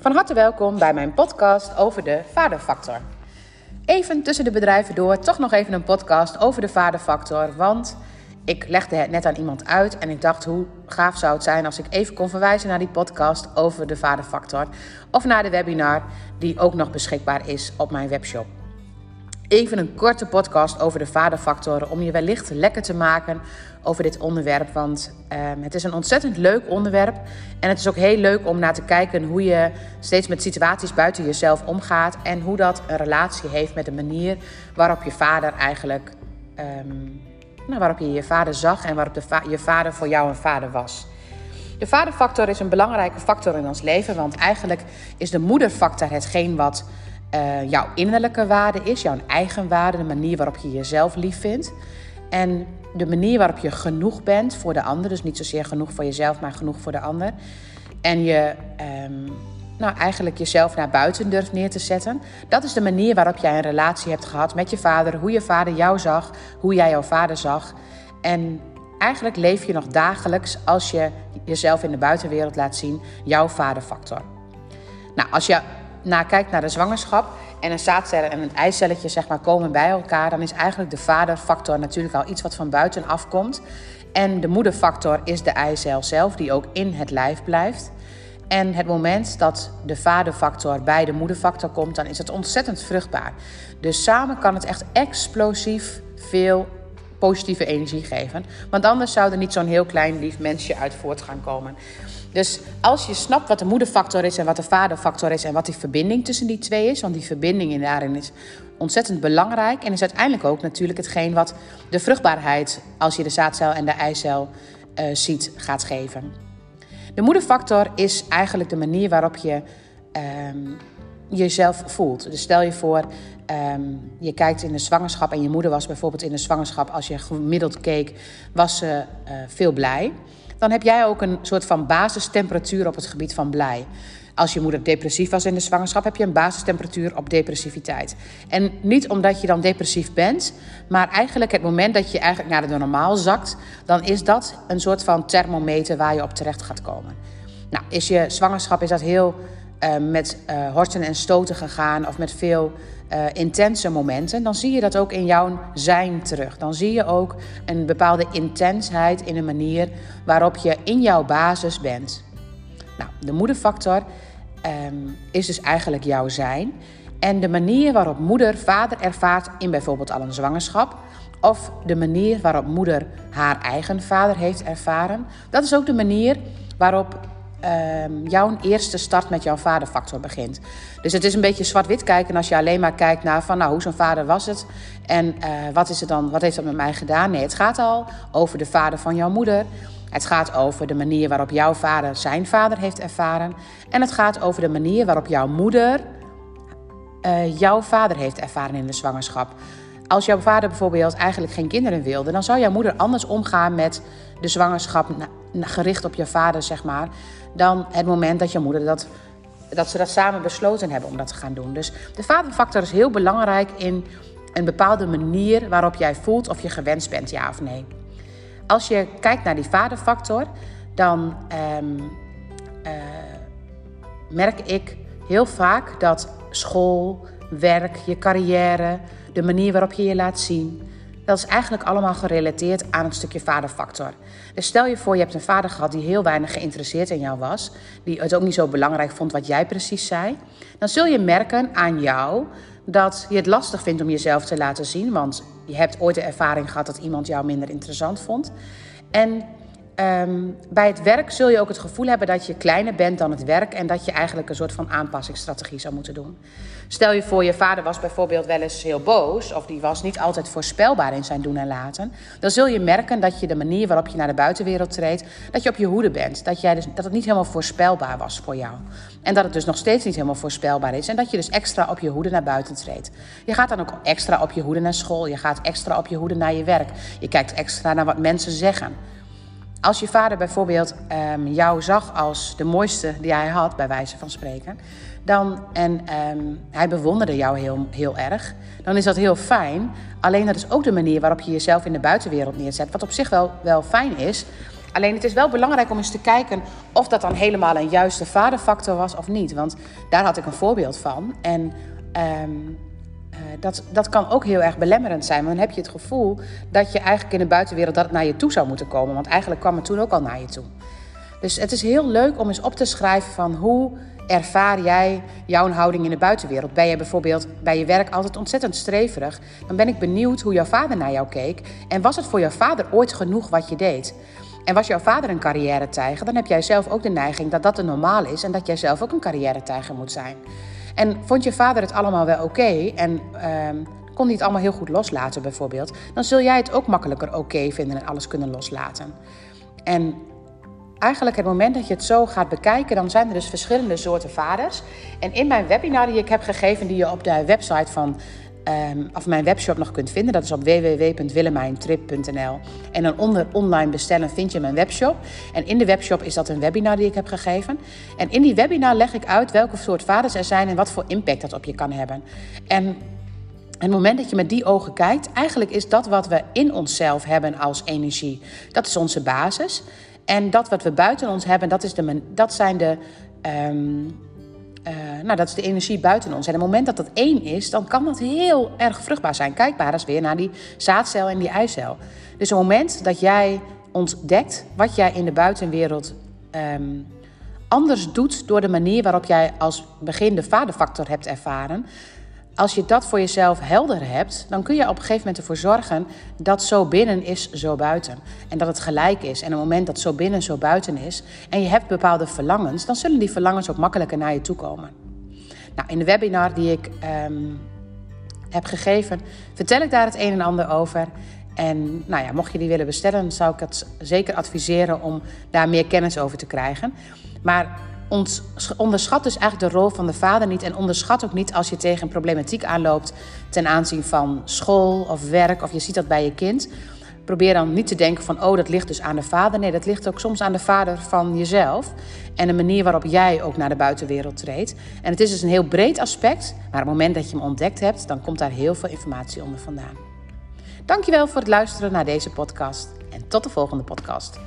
Van harte welkom bij mijn podcast over de vaderfactor. Even tussen de bedrijven door, toch nog even een podcast over de vaderfactor. Want ik legde het net aan iemand uit en ik dacht hoe gaaf zou het zijn als ik even kon verwijzen naar die podcast over de vaderfactor. Of naar de webinar die ook nog beschikbaar is op mijn webshop. Even een korte podcast over de vaderfactoren om je wellicht lekker te maken over dit onderwerp. Want um, het is een ontzettend leuk onderwerp. En het is ook heel leuk om naar te kijken hoe je steeds met situaties buiten jezelf omgaat. En hoe dat een relatie heeft met de manier waarop je vader eigenlijk. Um, nou, waarop je je vader zag en waarop de je vader voor jou een vader was. De vaderfactor is een belangrijke factor in ons leven, want eigenlijk is de moederfactor hetgeen wat uh, jouw innerlijke waarde is, jouw eigen waarde, de manier waarop je jezelf lief vindt. En de manier waarop je genoeg bent voor de ander, dus niet zozeer genoeg voor jezelf, maar genoeg voor de ander. En je um, nou, eigenlijk jezelf naar buiten durft neer te zetten. Dat is de manier waarop jij een relatie hebt gehad met je vader, hoe je vader jou zag, hoe jij jouw vader zag. En eigenlijk leef je nog dagelijks als je jezelf in de buitenwereld laat zien, jouw vaderfactor. Nou, als je naar kijkt naar de zwangerschap en een zaadcel en een eicelletje zeg maar, komen bij elkaar, dan is eigenlijk de vaderfactor natuurlijk al iets wat van buiten afkomt. En de moederfactor is de eicel zelf, die ook in het lijf blijft. En het moment dat de vaderfactor bij de moederfactor komt, dan is het ontzettend vruchtbaar. Dus samen kan het echt explosief veel positieve energie geven. Want anders zou er niet zo'n heel klein lief mensje uit voort gaan komen. Dus als je snapt wat de moederfactor is en wat de vaderfactor is en wat die verbinding tussen die twee is, want die verbinding daarin is ontzettend belangrijk en is uiteindelijk ook natuurlijk hetgeen wat de vruchtbaarheid, als je de zaadcel en de eicel uh, ziet, gaat geven. De moederfactor is eigenlijk de manier waarop je um, jezelf voelt. Dus stel je voor, um, je kijkt in de zwangerschap en je moeder was bijvoorbeeld in de zwangerschap, als je gemiddeld keek, was ze uh, veel blij dan heb jij ook een soort van basistemperatuur op het gebied van blij. Als je moeder depressief was in de zwangerschap, heb je een basistemperatuur op depressiviteit. En niet omdat je dan depressief bent, maar eigenlijk het moment dat je eigenlijk naar de normaal zakt, dan is dat een soort van thermometer waar je op terecht gaat komen. Nou, is je zwangerschap is dat heel met uh, horten en stoten gegaan of met veel uh, intense momenten, dan zie je dat ook in jouw zijn terug. Dan zie je ook een bepaalde intensheid in de manier waarop je in jouw basis bent. Nou, de moederfactor um, is dus eigenlijk jouw zijn. En de manier waarop moeder vader ervaart in bijvoorbeeld al een zwangerschap, of de manier waarop moeder haar eigen vader heeft ervaren, dat is ook de manier waarop um, jouw eerste start met jouw vaderfactor begint. Dus het is een beetje zwart-wit kijken als je alleen maar kijkt naar van nou, hoe zo'n vader was het en uh, wat, is het dan, wat heeft dat met mij gedaan. Nee, het gaat al over de vader van jouw moeder. Het gaat over de manier waarop jouw vader zijn vader heeft ervaren. En het gaat over de manier waarop jouw moeder uh, jouw vader heeft ervaren in de zwangerschap. Als jouw vader bijvoorbeeld eigenlijk geen kinderen wilde, dan zou jouw moeder anders omgaan met de zwangerschap gericht op je vader, zeg maar, dan het moment dat je moeder dat, dat ze dat samen besloten hebben om dat te gaan doen. Dus de vaderfactor is heel belangrijk in een bepaalde manier waarop jij voelt of je gewenst bent, ja of nee. Als je kijkt naar die vaderfactor, dan um, uh, merk ik heel vaak dat school, werk, je carrière, de manier waarop je je laat zien, dat is eigenlijk allemaal gerelateerd aan een stukje vaderfactor. Dus stel je voor, je hebt een vader gehad die heel weinig geïnteresseerd in jou was, die het ook niet zo belangrijk vond wat jij precies zei, dan zul je merken aan jou dat je het lastig vindt om jezelf te laten zien, want je hebt ooit de ervaring gehad dat iemand jou minder interessant vond. En Um, bij het werk zul je ook het gevoel hebben dat je kleiner bent dan het werk en dat je eigenlijk een soort van aanpassingsstrategie zou moeten doen. Stel je voor, je vader was bijvoorbeeld wel eens heel boos of die was niet altijd voorspelbaar in zijn doen en laten. Dan zul je merken dat je de manier waarop je naar de buitenwereld treedt, dat je op je hoede bent. Dat, jij dus, dat het niet helemaal voorspelbaar was voor jou. En dat het dus nog steeds niet helemaal voorspelbaar is en dat je dus extra op je hoede naar buiten treedt. Je gaat dan ook extra op je hoede naar school, je gaat extra op je hoede naar je werk. Je kijkt extra naar wat mensen zeggen. Als je vader bijvoorbeeld um, jou zag als de mooiste die hij had, bij wijze van spreken, dan, en um, hij bewonderde jou heel, heel erg, dan is dat heel fijn. Alleen dat is ook de manier waarop je jezelf in de buitenwereld neerzet, wat op zich wel, wel fijn is. Alleen het is wel belangrijk om eens te kijken of dat dan helemaal een juiste vaderfactor was of niet. Want daar had ik een voorbeeld van. En ehm, eh, dat, dat kan ook heel erg belemmerend zijn. Want dan heb je het gevoel dat je eigenlijk in de buitenwereld dat naar je toe zou moeten komen. Want eigenlijk kwam het toen ook al naar je toe. Dus het is heel leuk om eens op te schrijven van hoe ervaar jij jouw houding in de buitenwereld? Ben je bijvoorbeeld bij je werk altijd ontzettend streverig? Dan ben ik benieuwd hoe jouw vader naar jou keek. En was het voor jouw vader ooit genoeg wat je deed? En was jouw vader een carrière-tijger, dan heb jij zelf ook de neiging dat dat de normaal is en dat jij zelf ook een carrière-tijger moet zijn. En vond je vader het allemaal wel oké en ehm, kon hij het allemaal heel goed loslaten bijvoorbeeld, dan zul jij het ook makkelijker oké vinden en alles kunnen loslaten. En eigenlijk het moment dat je het zo gaat bekijken, dan zijn er dus verschillende soorten vaders. En in mijn webinar die ik heb gegeven, die je op de website van um, of mijn webshop nog kunt vinden. Dat is op www.willemijntrip.nl. En dan onder online bestellen vind je mijn webshop. En in de webshop is dat een webinar die ik heb gegeven. En in die webinar leg ik uit welke soort vaders er zijn en wat voor impact dat op je kan hebben. En het moment dat je met die ogen kijkt, eigenlijk is dat wat we in onszelf hebben als energie. Dat is onze basis. En dat wat we buiten ons hebben, dat, is de, dat zijn de. Um, uh, nou, dat is de energie buiten ons. En op het moment dat dat één is, dan kan dat heel erg vruchtbaar zijn. Kijkbaar is weer naar die zaadcel en die eicel. Dus op het moment dat jij ontdekt wat jij in de buitenwereld um, anders doet door de manier waarop jij als begin de vaderfactor hebt ervaren, als je dat voor jezelf helder hebt, dan kun je op een gegeven moment ervoor zorgen dat zo binnen is, zo buiten. En dat het gelijk is. En op het moment dat zo binnen, zo buiten is, en je hebt bepaalde verlangens, dan zullen die verlangens ook makkelijker naar je toe komen. Nou, in de webinar die ik ehm, heb gegeven, vertel ik daar het een en ander over. En nou ja, mocht je die willen bestellen, zou ik het zeker adviseren om daar meer kennis over te krijgen. Maar onderschat dus eigenlijk de rol van de vader niet. En onderschat ook niet als je tegen een problematiek aanloopt ten aanzien van school of werk. Of je ziet dat bij je kind. Probeer dan niet te denken van, oh, dat ligt dus aan de vader. Nee, dat ligt ook soms aan de vader van jezelf. En de manier waarop jij ook naar de buitenwereld treedt. En het is dus een heel breed aspect. Maar op het moment dat je hem ontdekt hebt, dan komt daar heel veel informatie onder vandaan. Dankjewel voor het luisteren naar deze podcast. En tot de volgende podcast.